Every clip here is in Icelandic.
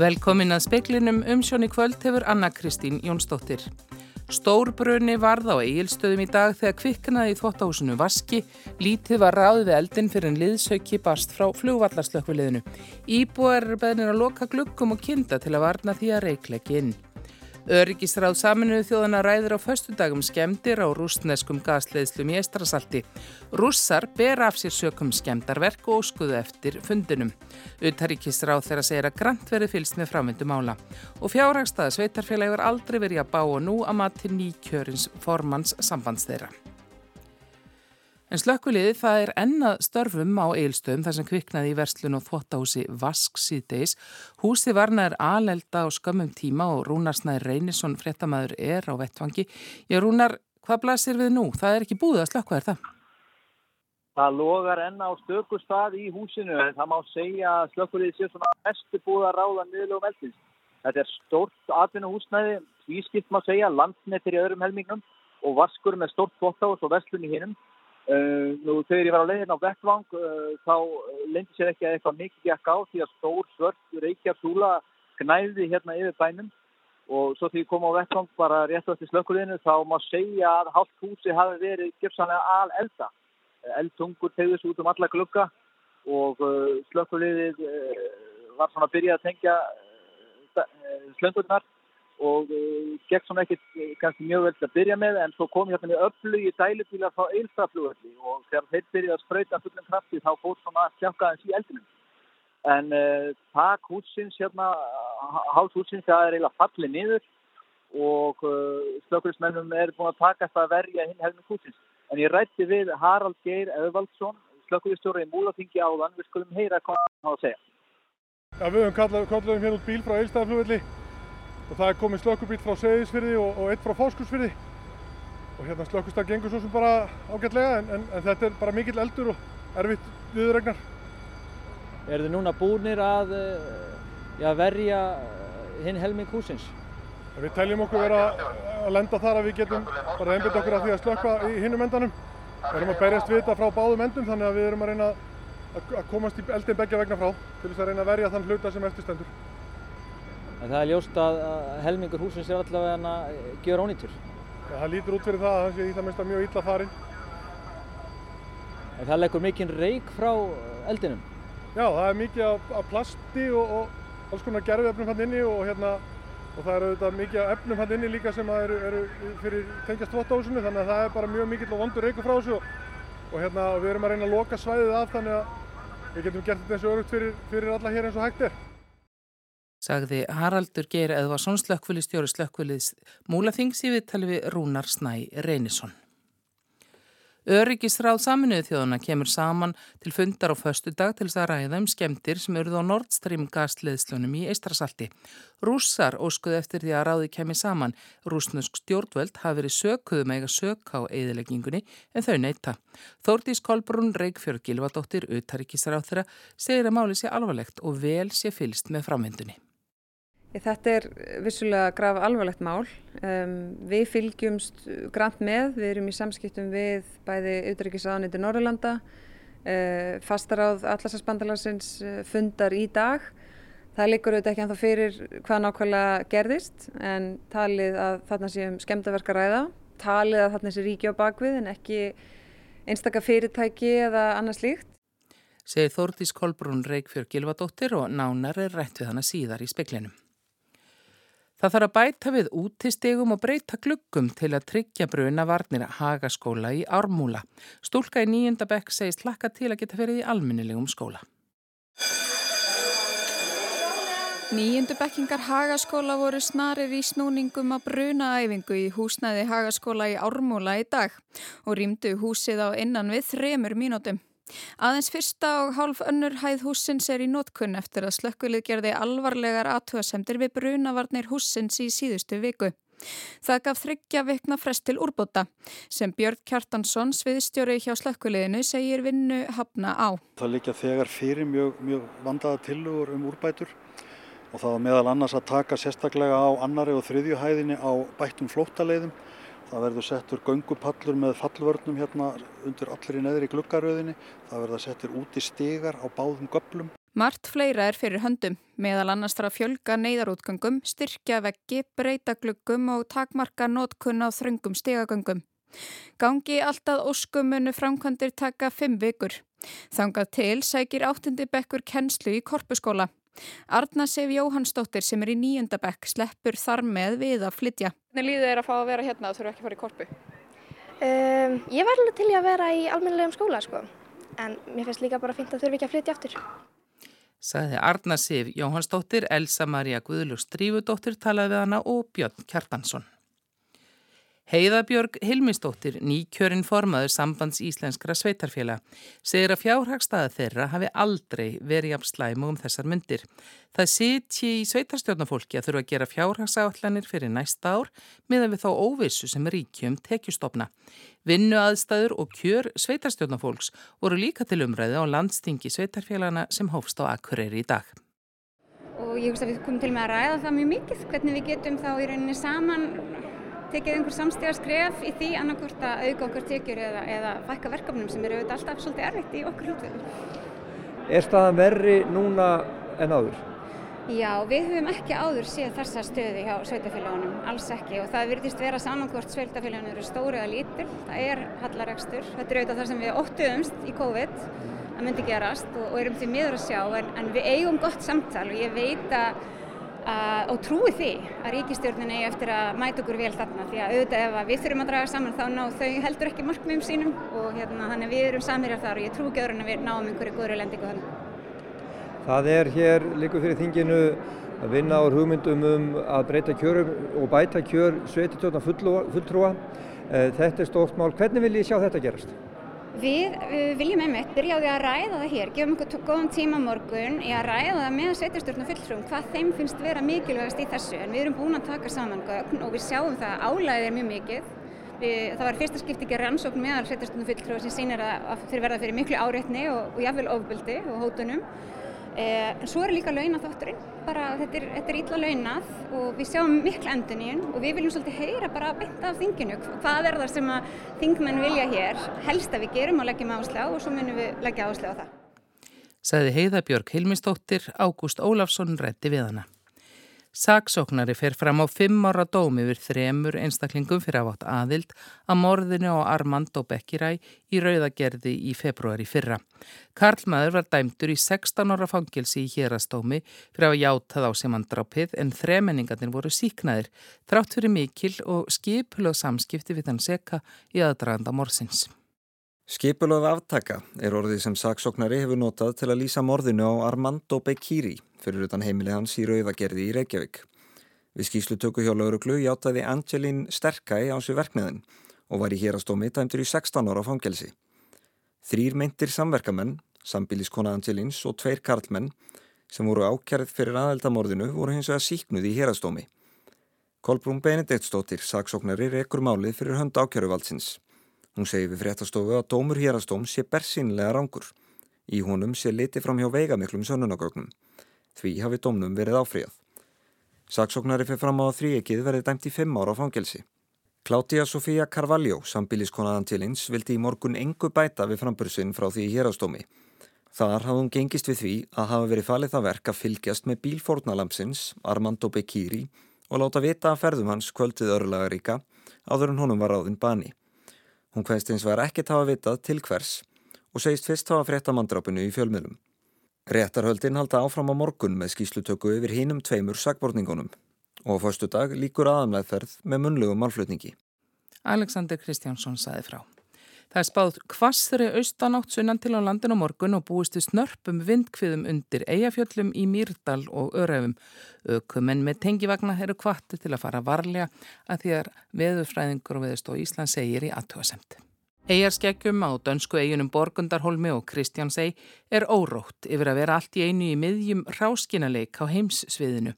Velkomin að speklinum umsjón í kvöld hefur Anna Kristín Jónsdóttir. Stórbrunni varð á eigilstöðum í dag þegar kviknaði í þvóttahúsinu Vaski. Lítið var ráðið við eldin fyrir en liðsauki barst frá flugvallarslökkviliðinu. Íbúar beðnir að loka glukkum og kinda til að varna því að reykleiki inn. Öryggisráð saminuðu þjóðana ræður á föstudagum skemdir á rúsneskum gasleðslum í Eistrasalti. Rússar ber af sér sökum skemdarverk og skuðu eftir fundinum. Utaríkisráð þeirra segir að grant verið fylst með framvindum ála. Og fjárhagstaða sveitarfélagi var aldrei verið að bá og nú að mati nýkjörins formans sambands þeirra. En slökkuliði það er ennað störfum á eilstöðum þar sem kviknaði í verslun og þvóttahúsi Vask síðdeis. Húsi varnaður alelda á skömmum tíma og Rúnarsnæður Reynisson frettamæður er á vettvangi. Já Rúnar, hvað blasir við nú? Það er ekki búið að slökka er það? Það logar enna á stöku stað í húsinu en það má segja að slökkuliði sé svona mestu búið að ráða niðurlega veldins. Þetta er stórt atvinnuhúsnæði, tvískipt má segja, landnettir í öðrum helmingum og vaskur með stórt þvóttahús og verslun í hinnum. Uh, nú þegar ég var á leiðin á vettvang uh, þá lendi sér ekki að eitthvað mikið gekk á því að stór svört reykja súla knæði hérna yfir bænum og svo þegar ég kom á vettvang bara rétt á eftir slökkuleginu þá má segja að hálft húsi hafi verið gefsanlega al elda. Eldtungur tegðis út um alla glukka og uh, slökkulegið var svona að byrja að tengja slöndurnar og uh, gekk svona ekkert uh, kannski mjög vel til að byrja með en svo kom hérna með öflugi dælubílar frá eilstaflugöldi og þegar þeir byrjaði að spröyta fullum krafti þá fór svona að sljáka þessi í eldinum. En uh, takk húsins hérna, hálf húsins það er eiginlega fallið niður og uh, slökurismennum er búin að taka þetta að verja hinn helming húsins. En ég rætti við Harald Geir Öðvaldsson, slökuristjóra í Múlatingi áðan, við skulum heyra hvað hann á að segja. Ja, við höfum kallaðum hérna út bíl frá eilstaflugöldi og það er komið slökkubíl frá Seyðisfyrði og, og eitt frá Fáskursfyrði og hérna slökkustag gengur svo sem bara ágætlega en, en, en þetta er bara mikill eldur og erfitt viðregnar. Er þið núna búinir að ja, verja hinn helming húsins? Við teljum okkur vera að lenda þar að við getum bara einbit okkur að því að slökka í hinnum endanum. Við erum að berjast við þetta frá báðum endum þannig að við erum að reyna að komast í eldin begja vegna frá til þess að reyna að verja þann hluta sem eftirstendur. En það er ljóst að helmingur húsins er allavega að gera ónýttur. Það lítur út fyrir það að það sé í það minnst að mjög illa farin. En það leggur mikinn reik frá eldinum? Já, það er mikið af, af plasti og, og alls konar gerfiefnum hann inni og, hérna, og það eru auðvitað mikið af efnum hann inni líka sem eru, eru fyrir tengjast þvóttahúsinu þannig að það er bara mjög mikill og vondur reikur frá þessu og, og hérna, við erum að reyna að loka svæðið af þannig að við getum gert þetta eins og örugt fyrir, fyrir alla hér eins og hægt er sagði Haraldur Geir Eðvarsson slökkvölistjóri slökkvöliðs Múlaþings í viðtali við Rúnar Snæ Reynisson. Öryggisráð saminuðu þjóðuna kemur saman til fundar á föstu dag til þess að ræða um skemdir sem eruð á Nord Stream gasleðslunum í Eistrasalti. Rússar óskuð eftir því að ráði kemur saman. Rúsnusk stjórnvöld hafi verið sökuðum eiga sök á eðileggingunni en þau neyta. Þórdís Kolbrún Reykjörg Gilvardóttir, utaríkisráð þeirra, segir að máli sé alvarlegt og vel sé fylst með framvindunni. Þetta er vissulega graf alvarlegt mál. Um, við fylgjumst grant með, við erum í samskiptum við bæði auðvitaðrikiðsáðaniti Norrlanda, uh, fastaráð Allarsasbandalarsins fundar í dag. Það likur auðvitað ekki ennþá fyrir hvað nákvæmlega gerðist en talið að þarna séum skemdaverka ræða, talið að þarna sé ríki á bakvið en ekki einstakka fyrirtæki eða annað slíkt. Segir Þórdís Kolbrún Reykjörg Gilvardóttir og nánar er rætt við hana síðar í speklinum. Það þarf að bæta við útistegum og breyta gluggum til að tryggja bruna varnir hagaskóla í Ármúla. Stúlka í nýjunda bekk segist hlakka til að geta ferið í alminnilegum skóla. Nýjundu bekkingar hagaskóla voru snarir í snúningum að brunaæfingu í húsnæði hagaskóla í Ármúla í dag og rýmdu húsið á innan við þremur mínútum. Aðeins fyrsta og hálf önnur hæð húsins er í nótkunn eftir að slökkvilið gerði alvarlegar aðtúasemdir við brunavarnir húsins í síðustu viku. Það gaf þryggja vikna frest til úrbóta sem Björn Kjartansson, sviðstjóri hjá slökkviliðinu, segir vinnu hafna á. Það líka þegar fyrir mjög, mjög vandaða tilugur um úrbætur og það var meðal annars að taka sérstaklega á annari og þriðju hæðinni á bættum flóttaleiðum. Það verður settur göngupallur með fallvörnum hérna undir allir í neðri gluggaröðinni. Það verður settur úti stegar á báðum göblum. Mart fleira er fyrir höndum, meðal annars þarf að fjölga neyðarútgöngum, styrkja veggi, breyta gluggum og takmarka nótkunn á þröngum stegagöngum. Gangi alltaf óskumunu framkvæmdir taka fimm vikur. Þangað til sækir áttundi bekkur kennslu í korpuskóla. Arna Sef Jóhannsdóttir sem er í nýjöndabekk sleppur þar með við að flytja. Hvernig líður þér að fá að vera hérna og þurfa ekki að fara í korpu? Um, ég var alveg til að vera í almennilegum skóla sko, en mér finnst líka bara fint að þurfa ekki að flytja aftur. Saði Arna Sif Jóhannsdóttir, Elsa Maria Guðlug Strífudóttir talaði við hana og Björn Kjartansson. Heiðabjörg Hilmisdóttir, nýkjörinn formaður sambands íslenskra sveitarfélag, segir að fjárhagstaða þeirra hafi aldrei verið jafn slæmu um þessar myndir. Það sitji í sveitarstjórnafólki að þurfa að gera fjárhagsáallanir fyrir næsta ár meðan við þá óvissu sem ríkjum tekjustofna. Vinnu aðstæður og kjör sveitarstjórnafólks voru líka til umræði á landstingi sveitarfélagana sem hófst á Akureyri í dag. Og ég veist að við komum til með að ræða það mjög mikið, hvernig við getum þá í rauninni saman tekið einhver samstíða skref í því annarkort að auka okkur tekjur eða, eða fækka verkefnum sem eru auðvitað alltaf svolítið erfitt í okkur hlutum. Er staðan verri núna en áður? Já, við höfum ekki áður séð þessa stöði hjá sveitafélagunum, alls ekki og það virðist vera samankvort sveitafélagunum eru stóri eða lítil, það er hallaregstur, þetta er auðvitað það sem við óttuðumst í COVID að myndi gerast og, og erum því miður að sjá en, en við eigum gott samtal og ég veit að og trúi því að ríkistjórnin eigi eftir að mæta okkur vel þarna því að auðvitað ef við þurfum að draga saman þá ná þau heldur ekki markmiðum sínum og hérna, þannig við erum samirjar þar og ég trú ekki öðrun að við náum einhverju góðri lendingu þannig. Það er hér líka fyrir þinginu að vinna á hugmyndum um að breyta kjörum og bæta kjör sveititjóna fulltrúa. Eh, þetta er stórt mál. Hvernig vil ég sjá þetta gerast? Við, við viljum einmitt byrja á því að ræða það hér, gefum okkur góðan tíma morgun í að ræða það með sveitarstjórnum fulltrúum hvað þeim finnst vera mikilvægast í þessu en við erum búin að taka saman gögn og við sjáum það að álæðið er mjög mikið. Við, það var fyrsta skipt ekki rannsókn meðal sveitarstjórnum fulltrúum sem sýnir að þeir verða fyrir miklu áreitni og, og jáfnveil ofbeldi og hótunum. Eh, en svo er líka launaþátturinn, bara þetta er, þetta er ítla launað og við sjáum miklu endun í henn og við viljum svolítið heyra bara beint af þinginu. Hvað er það sem að þingmenn vilja hér? Helst að við gerum og leggjum áslá og svo munum við leggja áslá á það. Saði Heiðabjörg Hilmistóttir, Ágúst Ólafsson rætti við hana. Saksóknari fer fram á fimm ára dómi yfir þremur einstaklingum fyrir að átt aðild að morðinu á Armando Beckiræ í rauðagerði í februari fyrra. Karlmaður var dæmtur í 16 ára fangilsi í hérastómi fyrir að játa þá sem hann drápið en þremenningarnir voru síknaðir þrátt fyrir mikil og skipulög samskipti við þann seka í aðdraganda morsins. Skipulög aftaka er orðið sem saksóknari hefur notað til að lýsa morðinu á Armando Becciri fyrir utan heimili hans í Rauðagerði í Reykjavík. Við skýslutöku hjá lauruglu játaði Angelín Sterkæ á sér verkniðin og var í hérastómi tæmtur í 16 ára fangelsi. Þrýr meintir samverkamenn, sambíliskona Angelíns og tveir karlmenn sem voru ákjærið fyrir aðeldamorðinu voru hins vegar síknuð í hérastómi. Kolbrún Benediktsdóttir, saksóknari, rekur málið fyrir hönd ákjæruvaldsins. Hún segi við fréttastofu að dómur hérastóm sé bersýnlega rangur. Í honum sé liti fram hjá veigamiklum sönnunagögnum. Því hafi domnum verið áfríðað. Saksóknari fyrir fram á þrýekið verið dæmt í fimm ára á fangelsi. Kláttía Sofía Carvalho, sambíliskonaðan til eins, vildi í morgun engu bæta við frambursinn frá því hérastómi. Þar hafði hún gengist við því að hafa verið falið það verk að fylgjast með bílfórnalampsins, Armando Becciri, og láta vita að ferðum hans kvöldið örlagaríka áður en honum var áðin bani. Hún hvaðist eins var ekkert hafa vitað til hvers og segist fyrst hafa frétta mandrápinu í fjölmiðlum. Réttarhöldin halda áfram á morgun með skýslutöku yfir hínum tveimur sagborningunum og á förstu dag líkur aðanleðferð með munlegum málflutningi. Alexander Kristjánsson saði frá. Það er spáð kvassri austanátt sunnan til á landin á morgun og búistu snörpum vindkviðum undir eigafjöllum í Mýrdal og Örefum. Ökumenn með tengivagna eru kvatti til að fara varlega að því að veðurfræðingur og veðurstó Ísland segir í aðtöðasemt. Eyjarskeggjum á dönsku eigunum Borgundarholmi og Kristjánsei er órótt yfir að vera allt í einu í miðjum ráskinaleik á heimssviðinu.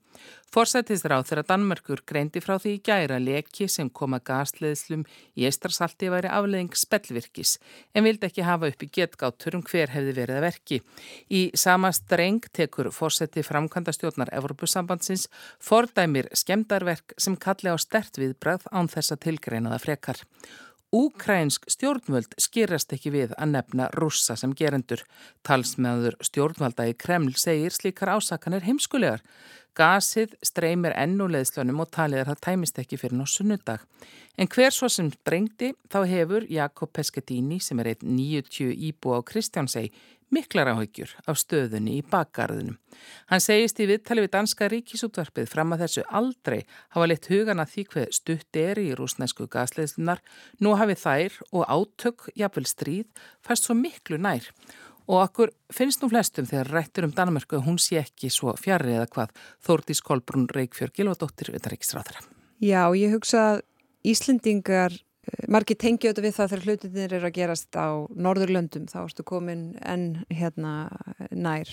Forsættisráð þegar Danmörkur greindi frá því gæra leki sem koma gasleðslum í eistarsalti væri afleðing spellvirkis en vildi ekki hafa upp í getgáttur um hver hefði verið að verki. Í sama streng tekur forsætti framkvæmda stjórnar Evropasambandsins fordæmir skemdarverk sem kalli á stert viðbrað án þessa tilgreinaða frekar. Úkrænsk stjórnvöld skýrast ekki við að nefna rússa sem gerendur. Talsmeður stjórnvalda í Kreml segir slíkar ásakanir heimskulegar. Gasið streymir ennulegðslunum og talið er að tæmist ekki fyrir ná sunnudag. En hver svo sem brengdi þá hefur Jakob Pescatini sem er eitt 90 íbú á Kristjánsei miklar áhyggjur af stöðunni í bakgarðunum. Hann segist í viðtali við Danska ríkisútvarpið fram að þessu aldrei hafa leitt hugana því hver stutt er í rúsnesku gasleðslunar, nú hafi þær og átök, jafnvel stríð, fæst svo miklu nær. Og okkur finnst nú flestum þegar rættur um Danmörku að hún sé ekki svo fjarrri eða hvað Þórdís Kolbrún Reykjörg Gilvardóttir Utaríkisráðara. Já, ég hugsa að Íslendingar margir tengja auðvitað við það þegar hlutinir eru að gerast á norðurlöndum þá ertu komin enn hérna nær.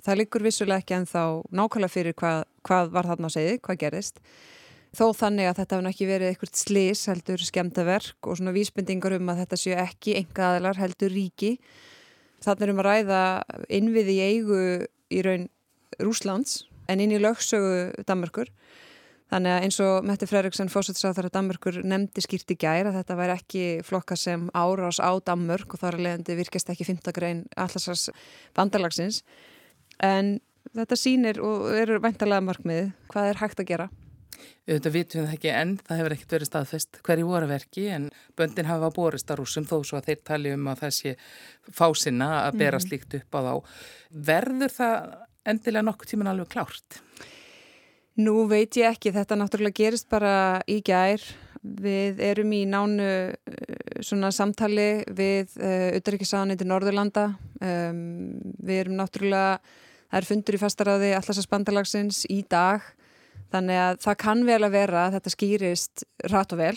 Það liggur vissulega ekki en þá nákvæmlega fyrir hvað, hvað var þarna að segja, hvað gerist. Þó þannig að þetta hefði ekki verið eitthvað slis heldur skemtaverk og svona vísbendingar um að þetta séu ekki enga aðlar heldur ríki. Þannig er um að ræða innviði í eigu í raun Rúslands en inn í lögsögu Danmarkur Þannig að eins og Mette Fredriksson fósættisáþar að Danmörkur nefndi skýrt í gæra þetta væri ekki flokka sem árás á Danmörk og þar leiðandi virkast ekki 15 grein allarsars bandalagsins en þetta sínir og eru væntalega markmið hvað er hægt að gera. Þetta vitum við ekki enn, það hefur ekkert verið staðfest hverju voru verki en böndin hafa borist að rúsum þó svo að þeir tali um að sé fásinna að bera mm. slíkt upp á þá. Verður það endilega nokkuð tíman alveg klárt? Nú veit ég ekki, þetta náttúrulega gerist bara í gær. Við erum í nánu eh, svona samtali við uh, eh, Uttaríkisáðaniti Norðurlanda. Um, við erum náttúrulega, það er fundur í fastaráði Allarsasbandalagsins í dag. Þannig að það kann vel að vera að þetta skýrist rætt og vel.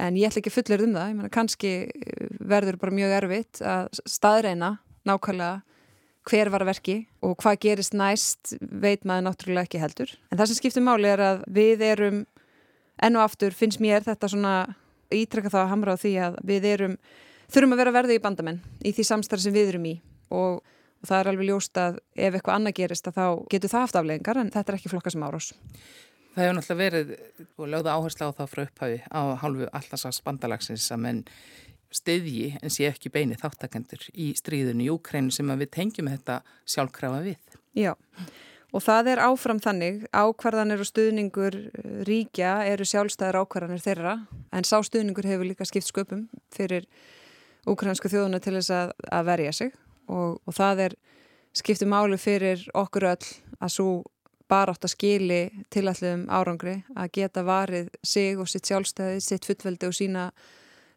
En ég ætla ekki fullur um það. Ég menna kannski verður bara mjög erfitt að staðreina nákvæmlega hver var verki og hvað gerist næst veit maður náttúrulega ekki heldur. En það sem skiptir máli er að við erum, enn og aftur finnst mér þetta svona ítrekka það að hamra á því að við erum, þurfum að vera verði í bandamenn í því samstarf sem við erum í og, og það er alveg ljóst að ef eitthvað annað gerist að þá getur það haft afleggingar en þetta er ekki flokka sem árós. Það hefur náttúrulega verið og lögða áherslu á það frá upphafi á halvu allarsaks bandalagsins að menn stiðji en sé ekki beini þáttakendur í stríðinu í Úkrænu sem við tengjum þetta sjálfkrafa við. Já, og það er áfram þannig, ákvarðanir og stuðningur eh, ríkja eru sjálfstæðar ákvarðanir þeirra, en sá stuðningur hefur líka skipt sköpum fyrir úkrænsku þjóðuna til þess að, að verja sig og, og það er skiptið málu fyrir okkur öll að svo bara átt að skili tilallum árangri að geta varið sig og sitt sjálfstæði, sitt fullveldi og sína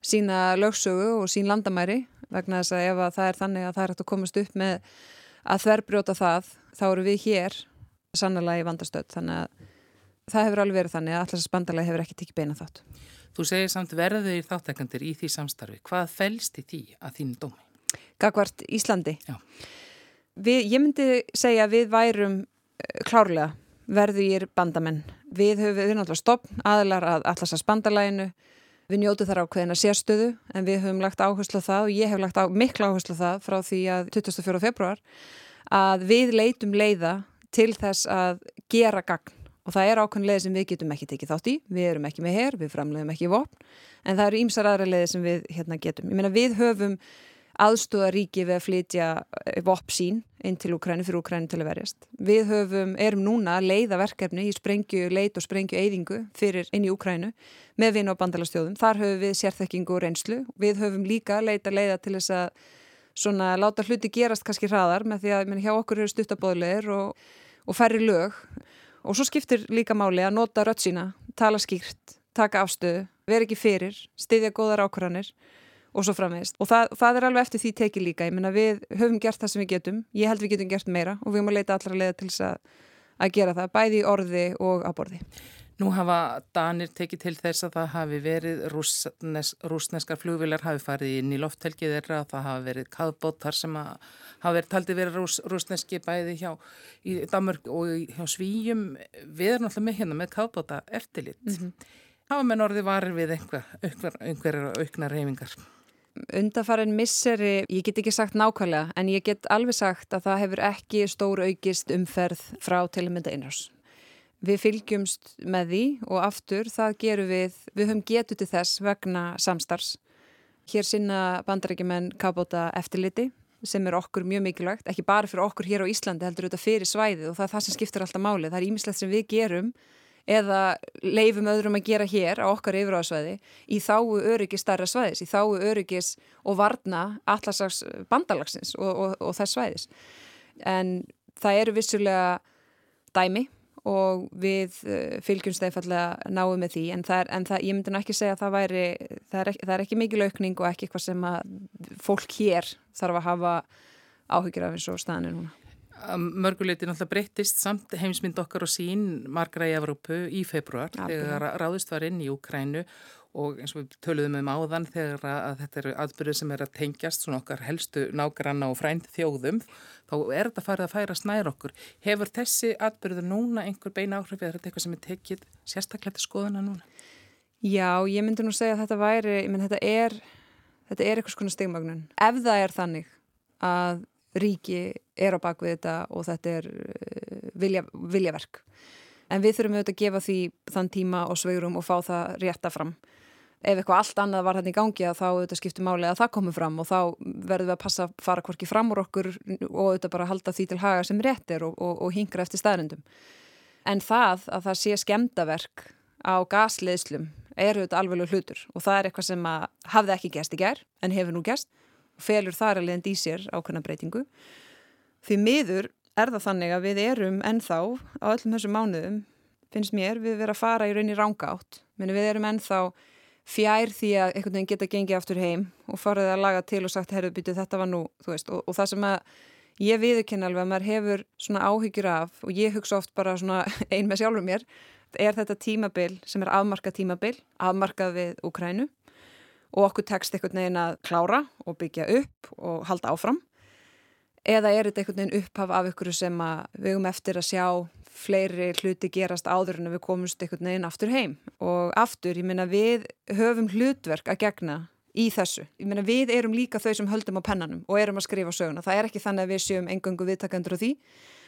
sína lögsögu og sín landamæri vegna þess að ef að það er þannig að það er hægt að komast upp með að þverbrjóta það þá eru við hér sannlega í vandastöld þannig að það hefur alveg verið þannig að allars bandalagi hefur ekki tekið beina þátt. Þú segir samt verður þáttakandir í því samstarfi. Hvað fælst í því að þínu dómi? Gagvart Íslandi? Já. Við, ég myndi segja að við værum eh, klárlega verður bandamenn. Við höfum við náttúrulega stopn aðlar að allars bandalaginu Við njótu þar ákveðina sérstöðu en við höfum lagt áherslu á það og ég hef lagt á, mikla áherslu á það frá því að 24. februar að við leitum leiða til þess að gera gagn og það er ákveðin leið sem við getum ekki tekið þátt í, við erum ekki með hér, við framleiðum ekki vopn en það eru ímsar aðra leiði sem við hérna getum. Ég meina við höfum aðstóða ríki við að flytja eh, vopp sín inn til Ukræni fyrir Ukræni til að verjast. Við höfum, erum núna að leiða verkefni í sprengju leit og sprengju eyðingu fyrir inn í Ukrænu með vinn á bandalastjóðum. Þar höfum við sérþekkingu og reynslu. Við höfum líka leita leiða til þess að svona láta hluti gerast kannski hraðar með því að menn, hjá okkur eru stuttabóðleir og, og færri lög og svo skiptir líka máli að nota rött sína, tala skýrt, taka afstöðu, vera ekki fyrir, styðja góðar ákvarðanir og svo framvegist. Og það, það er alveg eftir því tekið líka. Ég menna við höfum gert það sem við getum. Ég held við getum gert meira og við höfum að leita allra leiða til þess að, að gera það, bæði í orði og á borði. Nú hafa Danir tekið til þess að það hafi verið rúsnes, rúsneskar flugvilar hafi farið inn í lofthelgið þeirra það hafi verið kaðbótar sem hafi verið taldið verið rús, rúsneski bæði hjá Damörg og hjá Svíjum. Við erum alltaf með hérna með kaðbóta eftirlit. Mm -hmm. Hafa menn orði varir við einhver, einhver, einhverjar auknar reyfingar? Undarfærin misseri, ég get ekki sagt nákvæmlega en ég get alveg sagt að það hefur ekki stór aukist umferð frá til að mynda innrás. Við fylgjumst með því og aftur það gerum við, við höfum getur til þess vegna samstars. Hér sinna bandarækjumenn kabóta eftirliti sem er okkur mjög mikilvægt, ekki bara fyrir okkur hér á Íslandi heldur þetta fyrir svæðið og það er það sem skiptir alltaf máli. Það er ímislegt sem við gerum eða leifum öðrum að gera hér á okkar yfiráðsvæði í þáu öryggis starra svæðis, í þáu öryggis og varna allarsaks bandalagsins og, og, og þess svæðis. En það eru vissulega dæmi og við uh, fylgjumst einfallega náum með því en, það er, en það, ég myndi náttúrulega ekki segja að það væri, það er, er ekki mikil aukning og ekki eitthvað sem að fólk hér þarf að hafa áhyggjur af eins og staðinu núna. Mörguleitin alltaf breyttist samt heimsmynd okkar og sín margra í Evrópu í februar ja, þegar ráðist var inn í Ukrænu og eins og við töluðum um áðan þegar að þetta eru aðbyrðið sem er að tengjast svona okkar helstu nágranna og frænd þjóðum þá er þetta farið að færa snær okkur. Hefur þessi aðbyrðið núna einhver beina áhrif eða er þetta eitthvað sem er tekið sérstaklega til skoðuna núna? Já, ég myndi nú segja að þetta væri, ég myndi þetta er, þetta er eitthvað svona stigmagnun. Ef það er þannig að ríki er á bakvið þetta og þetta er uh, vilja, viljaverk. En við þurfum auðvitað að gefa því þann tíma og svegrum og fá það rétta fram ef eitthvað allt annað var hérna í gangi að þá auðvitað skiptum máli að það komur fram og þá verðum við að passa að fara hvorki fram úr okkur og auðvitað bara halda því til haga sem rétt er og, og, og hingra eftir staðrindum. En það að það sé skemdaverk á gasleðslum er auðvitað alveg hlutur og það er eitthvað sem að hafði ekki gæst í gerð en hefur nú gæst og felur þar að leiðandi í sér ákveðna breytingu. Því miður er það þannig að við erum ennþá á öllum þessum mánuðum finnst mér við vera að fara í rauninni ránga átt. Við erum ennþá fjær því að einhvern veginn geta gengið aftur heim og farið að laga til og sagt herru byttu þetta var nú, þú veist, og, og það sem að ég viðurkenna alveg að maður hefur svona áhyggjur af og ég hugsa oft bara svona ein með sjálfur mér, er þetta tímabil sem er afmarkað tímabil, afmarkað við Ukrænu og okkur tekst einhvern veginn að klára og byggja upp og halda áfram eða er þetta einhvern veginn upphaf af ykkur sem við höfum eftir að sjá fleiri hluti gerast áður en við komumst einhvern veginn aftur heim og aftur, ég meina við höfum hlutverk að gegna í þessu. Ég meina við erum líka þau sem höldum á pennanum og erum að skrifa söguna. Það er ekki þannig að við séum engangu viðtakandur á því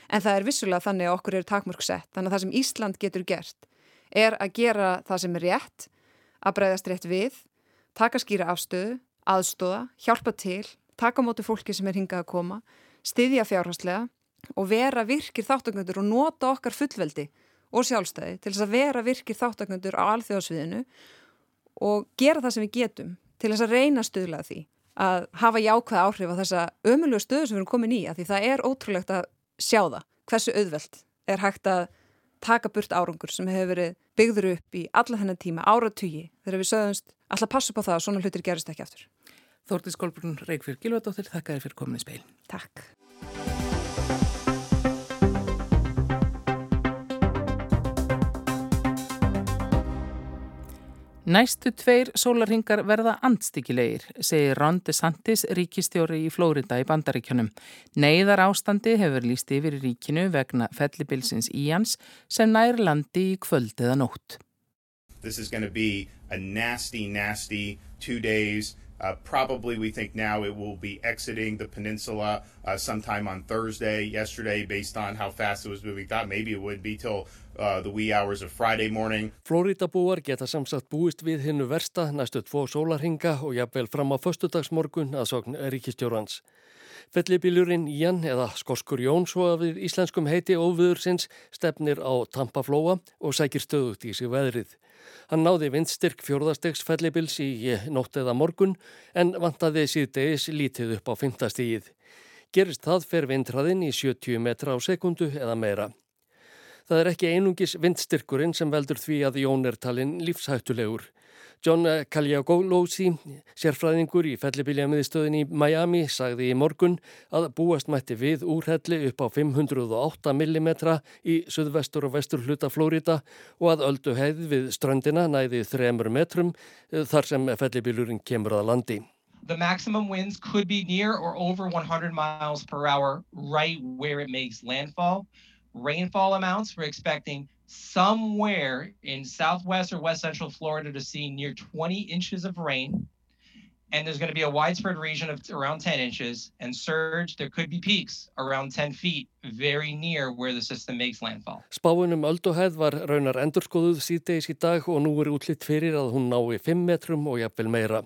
en það er vissulega þannig að okkur eru takmörg sett. Þannig að það sem Ísland getur gert er að gera það sem er rétt, að breyðast rétt við, taka skýra afstöðu, aðstóða, hjálpa til, taka móti fólki sem er hingað að koma, styðja fjárhastlega og vera virkir þáttöknöndur og nota okkar fullveldi og sjálfstæði til þess að vera virkir þáttöknöndur á alþjóðsviðinu og gera það sem við getum til þess að reyna stuðlega því að hafa jákvæð áhrif á þessa ömulegu stöðu sem við erum komin í að því það er ótrúlegt að sjá það hversu auðvelt er hægt að taka burt árangur sem hefur verið byggður upp í alla þennan tíma, áratugji þegar við sögumst alltaf passu på það að svona hlutir gerist ekki aftur. Þórtið Skólbrunn Reykjörg Gilvardóttir, þakka þér fyrir komin í speil. Takk. Næstu tveir sólarhingar verða andstikilegir, segir Ron DeSantis, ríkistjóri í Flórida í bandaríkjunum. Neiðar ástandi hefur líst yfir í ríkinu vegna fellibilsins Íans sem nær landi í kvöld eða nótt. This is going to be a nasty, nasty two days. Uh, probably we think now it will be exiting the peninsula uh, sometime on Thursday. Yesterday, based on how fast it was moving, thought maybe it would be till uh, the wee hours of Friday morning. Flóritabúar geta samsagt búist við hinnu versta næstu tvo sólarhinga og jafnvel fram á föstudagsmorgun að sogn ríkistjórans. Fellibílurinn Ian eða Skoskur Jón svo að við íslenskum heiti óviðursins stefnir á Tampaflóa og sækir stöðut í sig veðrið. Hann náði vindstyrk fjórðastegs fellibils í nótt eða morgun en vantaði síðdegis lítið upp á fymtastígið. Gerist það fer vindraðinn í 70 metra á sekundu eða meira. Það er ekki einungis vindstyrkurinn sem veldur því að Jón er talinn lífshættulegur. John Cagliagolosi, sérfræðingur í fellibiljamiðstöðin í Miami, sagði í morgun að búast mætti við úrhelli upp á 508 mm í suðvestur og vestur hluta Flórida og að öldu heið við ströndina næði 3 metrum þar sem fellibiljurinn kemur að landi. The maximum winds could be near or over 100 miles per hour right where it makes landfall. Rainfall amounts we're expecting somewhere in southwest or west central Florida to see near 20 inches of rain and there's going to be a widespread region of around 10 inches and surge. There could be peaks around 10 feet very near where the system makes landfall. Spáunum ölduhæð var raunar endurskoðuð síðdeis í dag og nú er útlitt fyrir að hún nái 5 metrum og jafnvel meira.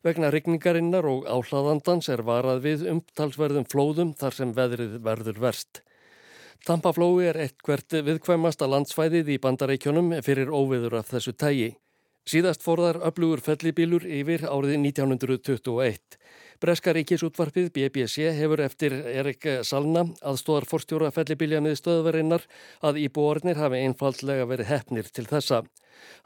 Vegna regningarinnar og áhlaðandans er varað við umtalsverðum flóðum þar sem veðrið verður verst. Tampaflói er eitt hvert viðkvæmasta landsvæðið í bandareikjónum fyrir óviður af þessu tægi. Síðast fórðar öflugur fellibílur yfir árið 1921. Breska ríkisútvarpið BBC hefur eftir Erik Salna aðstóðar forstjóra fellibílja með stöðverinnar að íbúornir hafi einfallega verið hefnir til þessa.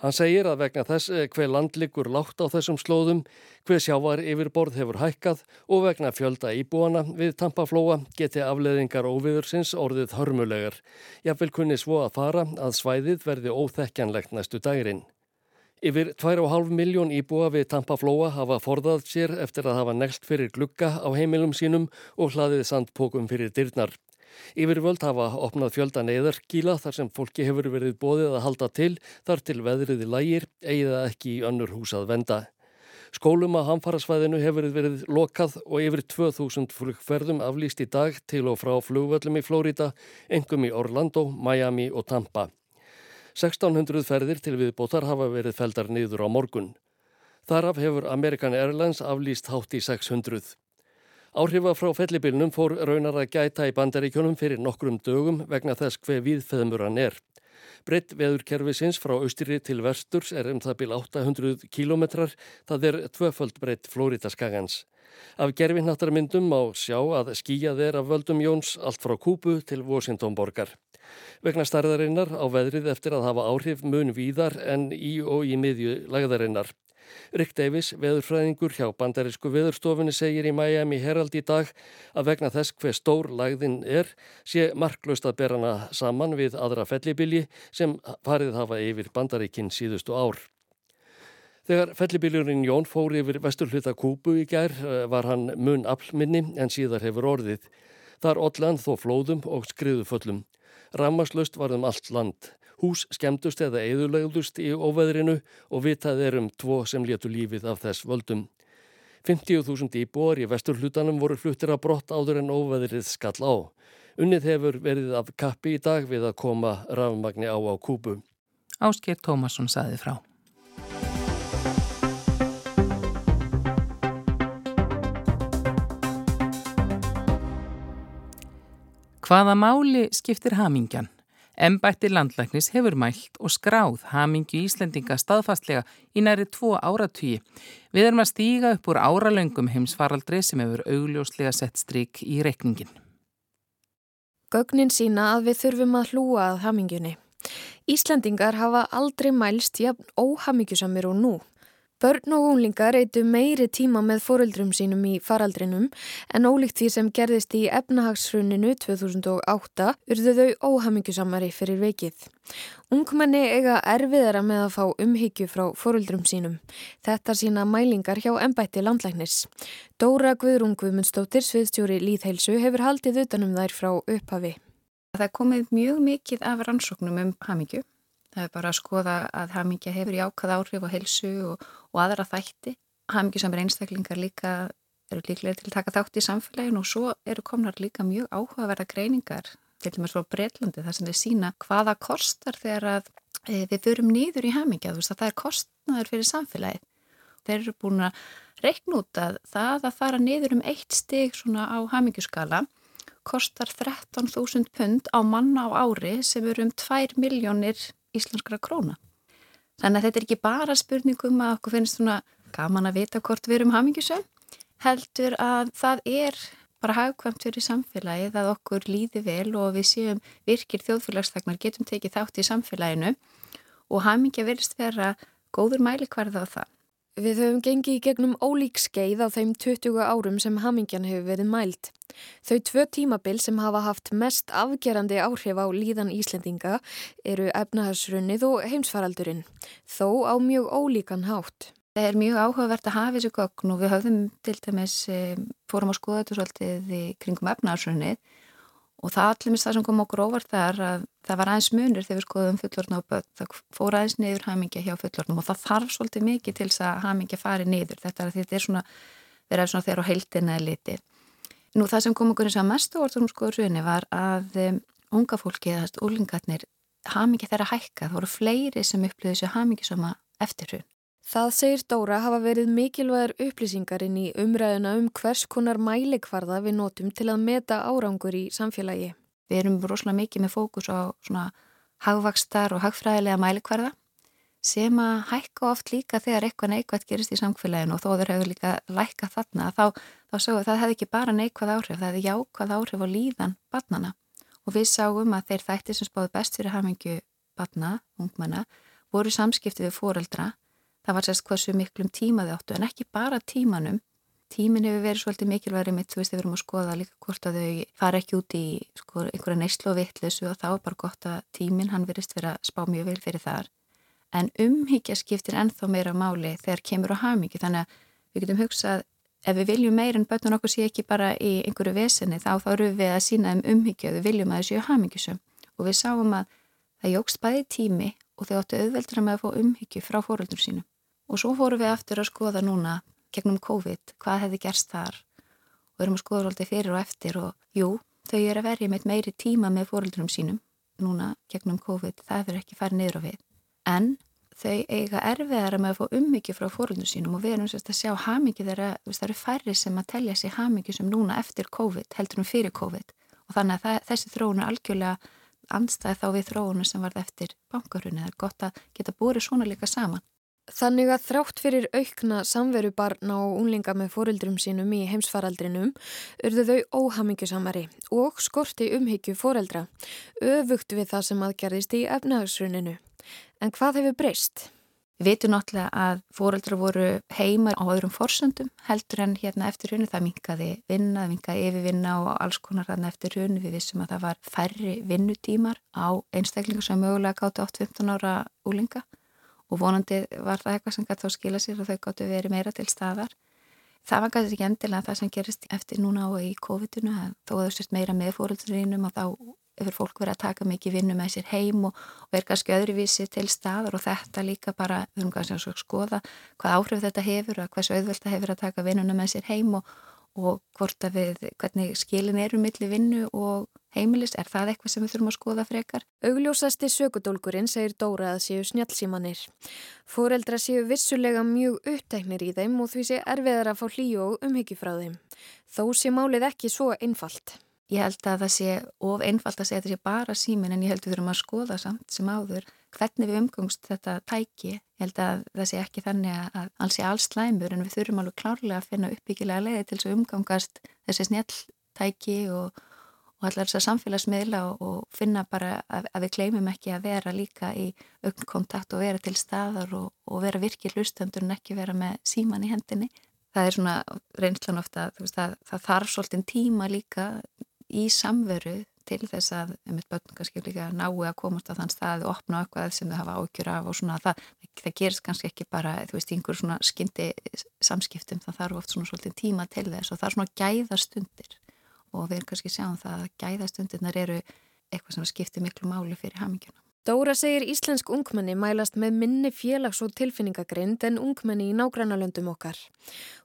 Hann segir að vegna þess hver land liggur lágt á þessum slóðum, hver sjávar yfir borð hefur hækkað og vegna fjölda íbúana við tampaflóa geti afleðingar óviðursins orðið hörmulegar. Jafnvel kunni svo að fara að svæðið verði óþekkjanlegt næstu dagirinn. Yfir 2,5 miljón íbúa við Tampaflóa hafa forðað sér eftir að hafa nelt fyrir glugga á heimilum sínum og hlaðið sandpókum fyrir dyrnar. Yfir völd hafa opnað fjölda neyðarkíla þar sem fólki hefur verið bóðið að halda til þar til veðriði lægir eigið ekki í önnur hús að venda. Skólum að hamfarasvæðinu hefur verið lokað og yfir 2000 flugferðum aflýst í dag til og frá flugvöllum í Flórida, engum í Orlando, Miami og Tampa. 1600 ferðir til viðbótar hafa verið feldar niður á morgun. Þaraf hefur American Airlines aflýst hátt í 600. Áhrifa frá fellibilnum fór raunar að gæta í bandaríkjónum fyrir nokkrum dögum vegna þess hver viðfeðmur hann er. Breytt veðurkerfisins frá austri til vesturs er um það bíl 800 kilometrar, það er tvöföld breytt Flóridaskagans. Af gerfinnáttarmyndum má sjá að skýjað er af völdum Jóns allt frá Kúbu til Washington borgar. Vegna starðarinnar á veðrið eftir að hafa áhrif mun víðar en í og í miðju lagðarinnar. Rick Davis, veðurfræðingur hjá bandarísku veðurstofunni segir í Miami Herald í dag að vegna þess hver stór lagðin er sé marklaust að bera hana saman við aðra fellibilji sem farið hafa yfir bandaríkinn síðustu ár. Þegar fellibiljurinn Jón fór yfir vesturhluta Kúbu í gær eh, var hann mun aflminni en síðar hefur orðið. Þar ollan þó flóðum og skriðu föllum. Rammarslöst var um allt land. Hús skemmtust eða eðulegðust í óveðrinu og vitað er um tvo sem letu lífið af þess völdum. 50.000 íbúar í vesturhlutanum voru fluttir að brott áður en óveðrið skall á. Unnið hefur verið af kappi í dag við að koma rafmagni á á kúpu. Ásker Tómasson saði frá. Hvaða máli skiptir hamingjan? Embætti landlæknis hefur mælt og skráð hamingju Íslendinga staðfastlega í næri tvo áratvíi. Við erum að stíga upp úr áralöngum heimsfaraldri sem hefur augljóslega sett stryk í rekningin. Gögnin sína að við þurfum að hlúa að hamingjunni. Íslendingar hafa aldrei mælst jafn óhamingjusamir og nú. Börn og unglingar eitu meiri tíma með foreldrum sínum í faraldrinum en ólíkt því sem gerðist í efnahagshruninu 2008 urðu þau óhamingjusamari fyrir veikið. Ungmenni eiga erfiðara með að fá umhyggju frá foreldrum sínum. Þetta sína mælingar hjá ennbætti landlæknis. Dóra Guðrún Guðmundsdóttir, sviðstjóri Líðheilsu, hefur haldið utanum þær frá upphafi. Það komið mjög mikið af rannsóknum um hamingju Það er bara að skoða að hamingja hefur jákað áhrif og helsu og, og aðra þætti. Hamingju sem er einstaklingar líka eru líklega til að taka þátt í samfélaginu og svo eru komnar líka mjög áhugaverða greiningar til dæmis frá Breitlandi þar sem þeir sína hvaða kostar þegar að e, við förum nýður í hamingja. Þú veist að það er kostnaður fyrir samfélagið. Þeir eru búin að reikn út að það að fara niður um eitt stig svona á hamingjuskala kostar 13.000 pund á manna á ári sem eru um 2 miljónir íslenskra króna. Þannig að þetta er ekki bara spurningum að okkur finnst svona gaman að vita hvort við erum hamingisum, heldur að það er bara hagkvæmt fyrir samfélagið að okkur líði vel og við séum virkir þjóðfélagsþagnar getum tekið þátt í samfélaginu og hamingja verist vera góður mælikvarða á það. Við höfum gengið í gegnum ólík skeið á þeim 20 árum sem hamingjan hefur verið mælt. Þau tvö tímabil sem hafa haft mest afgerandi áhrif á líðan Íslendinga eru efnahagsrunnið og heimsfaraldurinn, þó á mjög ólíkan hátt. Það er mjög áhugavert að hafa þessu gögn og við höfum til dæmis, eh, fórum að skoða þetta svolítið í kringum efnahagsrunnið Og það allir mis það sem kom okkur óvart þar að það var aðeins munur þegar við skoðum fullorna og börn. Það fór aðeins niður hamingja hjá fullornum og það þarf svolítið mikið til þess að hamingja fari niður. Þetta er, þetta er svona, verið svona þegar á heildina er litið. Nú það sem kom okkur eins og mest óvart um skoður runni var að um, unga fólki eða úlingarnir hamingja þeirra hækka. Það voru fleiri sem upplöðu þessu hamingisama eftir hrun. Það segir Dóra hafa verið mikilvægur upplýsingarinn í umræðuna um hvers konar mælikvarða við notum til að meta árangur í samfélagi. Við erum rosalega mikið með fókus á svona hagvakstar og hagfræðilega mælikvarða sem að hækka oft líka þegar eitthvað neikvægt gerist í samfélaginu og þó þeir hefur líka lækka þarna þá, þá sáum við að það hefði ekki bara neikvæð áhrif, það hefði jákvæð áhrif á líðan barnana og við sáum að þeir þættir sem spáðu best fyrir hamingju barna, ungmanna, voru samskipti við foreldra það var sérst hversu miklum tíma þau áttu en ekki bara tímanum. Tímin hefur verið svolítið mikilværi mitt þú veist við verum að skoða líka hvort að þau fara ekki út í sko, einhverja neyslu og vittlesu og þá er bara gott að tímin hann verist verið að spá mjög vel fyrir þar. En umhyggja skiptir ennþá meira máli þegar kemur á hamingi þannig að við getum hugsað ef við viljum meir en börnun okkur sé ekki bara í einhverju vesenni þá þá eru við að sína um umhyggja við viljum að þessu hamingisum og við sáum að það jógst bæði tími og þau áttu auðveldra með að fá umhyggju frá fóröldur sínum Og svo fórum við aftur að skoða núna gegnum COVID, hvað hefði gerst þar og erum að skoða svolítið fyrir og eftir og jú, þau eru að verja með meiri tíma með fóröldurum sínum núna gegnum COVID, það hefur ekki farið niður á við. En þau eiga erfiðara með að fá ummyggju frá fóröldurum sínum og við erum sérst að sjá hamingi þeirra, það eru færri sem að telja sér hamingi sem núna eftir COVID, heldur um fyrir COVID og þannig að það, þessi þróun er algjörlega andstæði þá við þróunu sem varð eftir bankarunni. Það er gott að geta búið svona líka saman. Þannig að þrátt fyrir aukna samveru barna og unlinga með fóreldrum sínum í heimsfaraldrinum urðu þau óhamingjusamari og skorti umhyggju fóreldra, öfugt við það sem aðgerðist í efnahagsruninu. En hvað hefur breyst? Við veitum náttúrulega að fóreldra voru heima á öðrum forsöndum heldur en hérna eftir hrunu það minkaði vinna, minkaði yfirvinna og alls konar hérna eftir hrunu. Við vissum að það var færri vinnutímar á einstaklingu sem mögulega gáti 8-15 ára úlinga og vonandi var það eitthvað sem gæti þá skila sér og þau gáttu verið meira til staðar. Það var gæti ekki endilega það sem gerist eftir núna og í COVID-19 þó þau sérst meira með fóröldurinnum og þá hefur fólk verið að taka mikið vinnu með sér heim og, og verið kannski öðruvísi til staðar og þetta líka bara, við höfum kannski að skoða hvað áhrif þetta hefur og hversu auðvöld það hefur að taka vinnuna með sér heim og, og hvort að við, hvernig skilin eru millir vinnu og heimilis, er það eitthvað sem við þurfum að skoða frekar? Augljósasti sökudólkurinn segir Dóra að séu snjálfsímanir. Fóreldra séu vissulega mjög upptæknir í þeim og því sé erfiðar að fá hlýju og umhyggju frá þeim. Þó sé málið ekki svo einfalt. Ég held að það sé of einfalt að segja að það sé bara símin en ég held að við þurfum að skoða samt sem áður hvernig við umgangst þetta tæki. Ég held að það sé ekki þannig að alls sé alls slæmur en við þurfum alveg klárlega að finna uppbyggilega leiði til þess að umgangast þessi snjáltæki og og allar þessar samfélagsmiðla og, og finna bara að, að við kleimum ekki að vera líka í auknkontakt og vera til staðar og, og vera virkið hlustendur en ekki vera með síman í hendinni. Það er svona reynslan ofta að það, það þarf svolítið tíma líka í samveru til þess að mitt börn kannski líka nái að komast á þann stað og opna eitthvað sem þau hafa ágjur af og svona það, það gerist kannski ekki bara þú veist einhver svona skyndi samskiptum það þarf oft svona svolítið tíma til þess og það er svona gæða stundir og við erum kannski sjáum það að gæðastundirnar eru eitthvað sem skiptir miklu máli fyrir haminguna. Dóra segir íslensk ungmenni mælast með minni félags- og tilfinningagrind en ungmenni í nágrannalöndum okkar.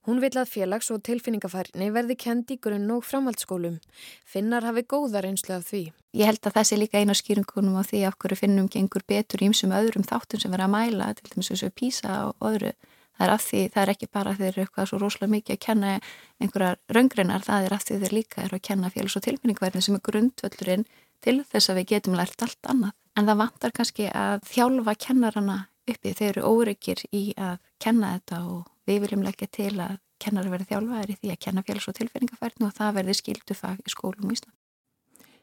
Hún vil að félags- og tilfinningafærni verði kendi í grunn og framhaldsskólum. Finnar hafi góða reynslu af því. Ég held að það sé líka eina skýringunum á því af hverju finnum gengur betur ímsum öðrum þáttum sem verða að mæla, til dæmis eins og písa og öðru það er af því, það er ekki bara þeir eru eitthvað svo rosalega mikið að kenna einhverjar raungreinar, það er af því þeir líka eru að kenna félags- og tilfinningverðin sem er grundvöldurinn til þess að við getum lært allt annað. En það vantar kannski að þjálfa kennarana uppi, þeir eru óryggir í að kenna þetta og við viljum leggja til að kennari verði þjálfaðir í því að kenna félags- og tilfinningaferðin og það verði skildu fag í skólum í Ísland.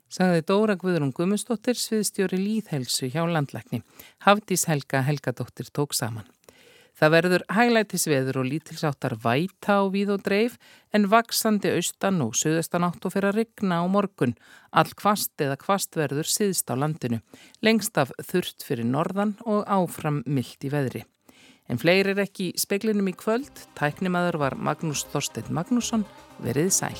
Sagði Dóra Guðrún Guðmundsdóttir sviðstjóri líðhelsu hjá landlækni. Hafdís Helga Helgadóttir tók saman. Það verður hæglætisveður og lítilsáttar væta á víð og dreif en vaksandi austan og söðastan átt og fyrir að rigna á morgun. All kvast eða kvast verður síðst á landinu. Lengst af þurft fyrir norðan og áfram myllt í veðri. En fleiri er ekki í speklinum í kvöld. Tæknimaður var Magnús Þorstein Magnússon verið sæl.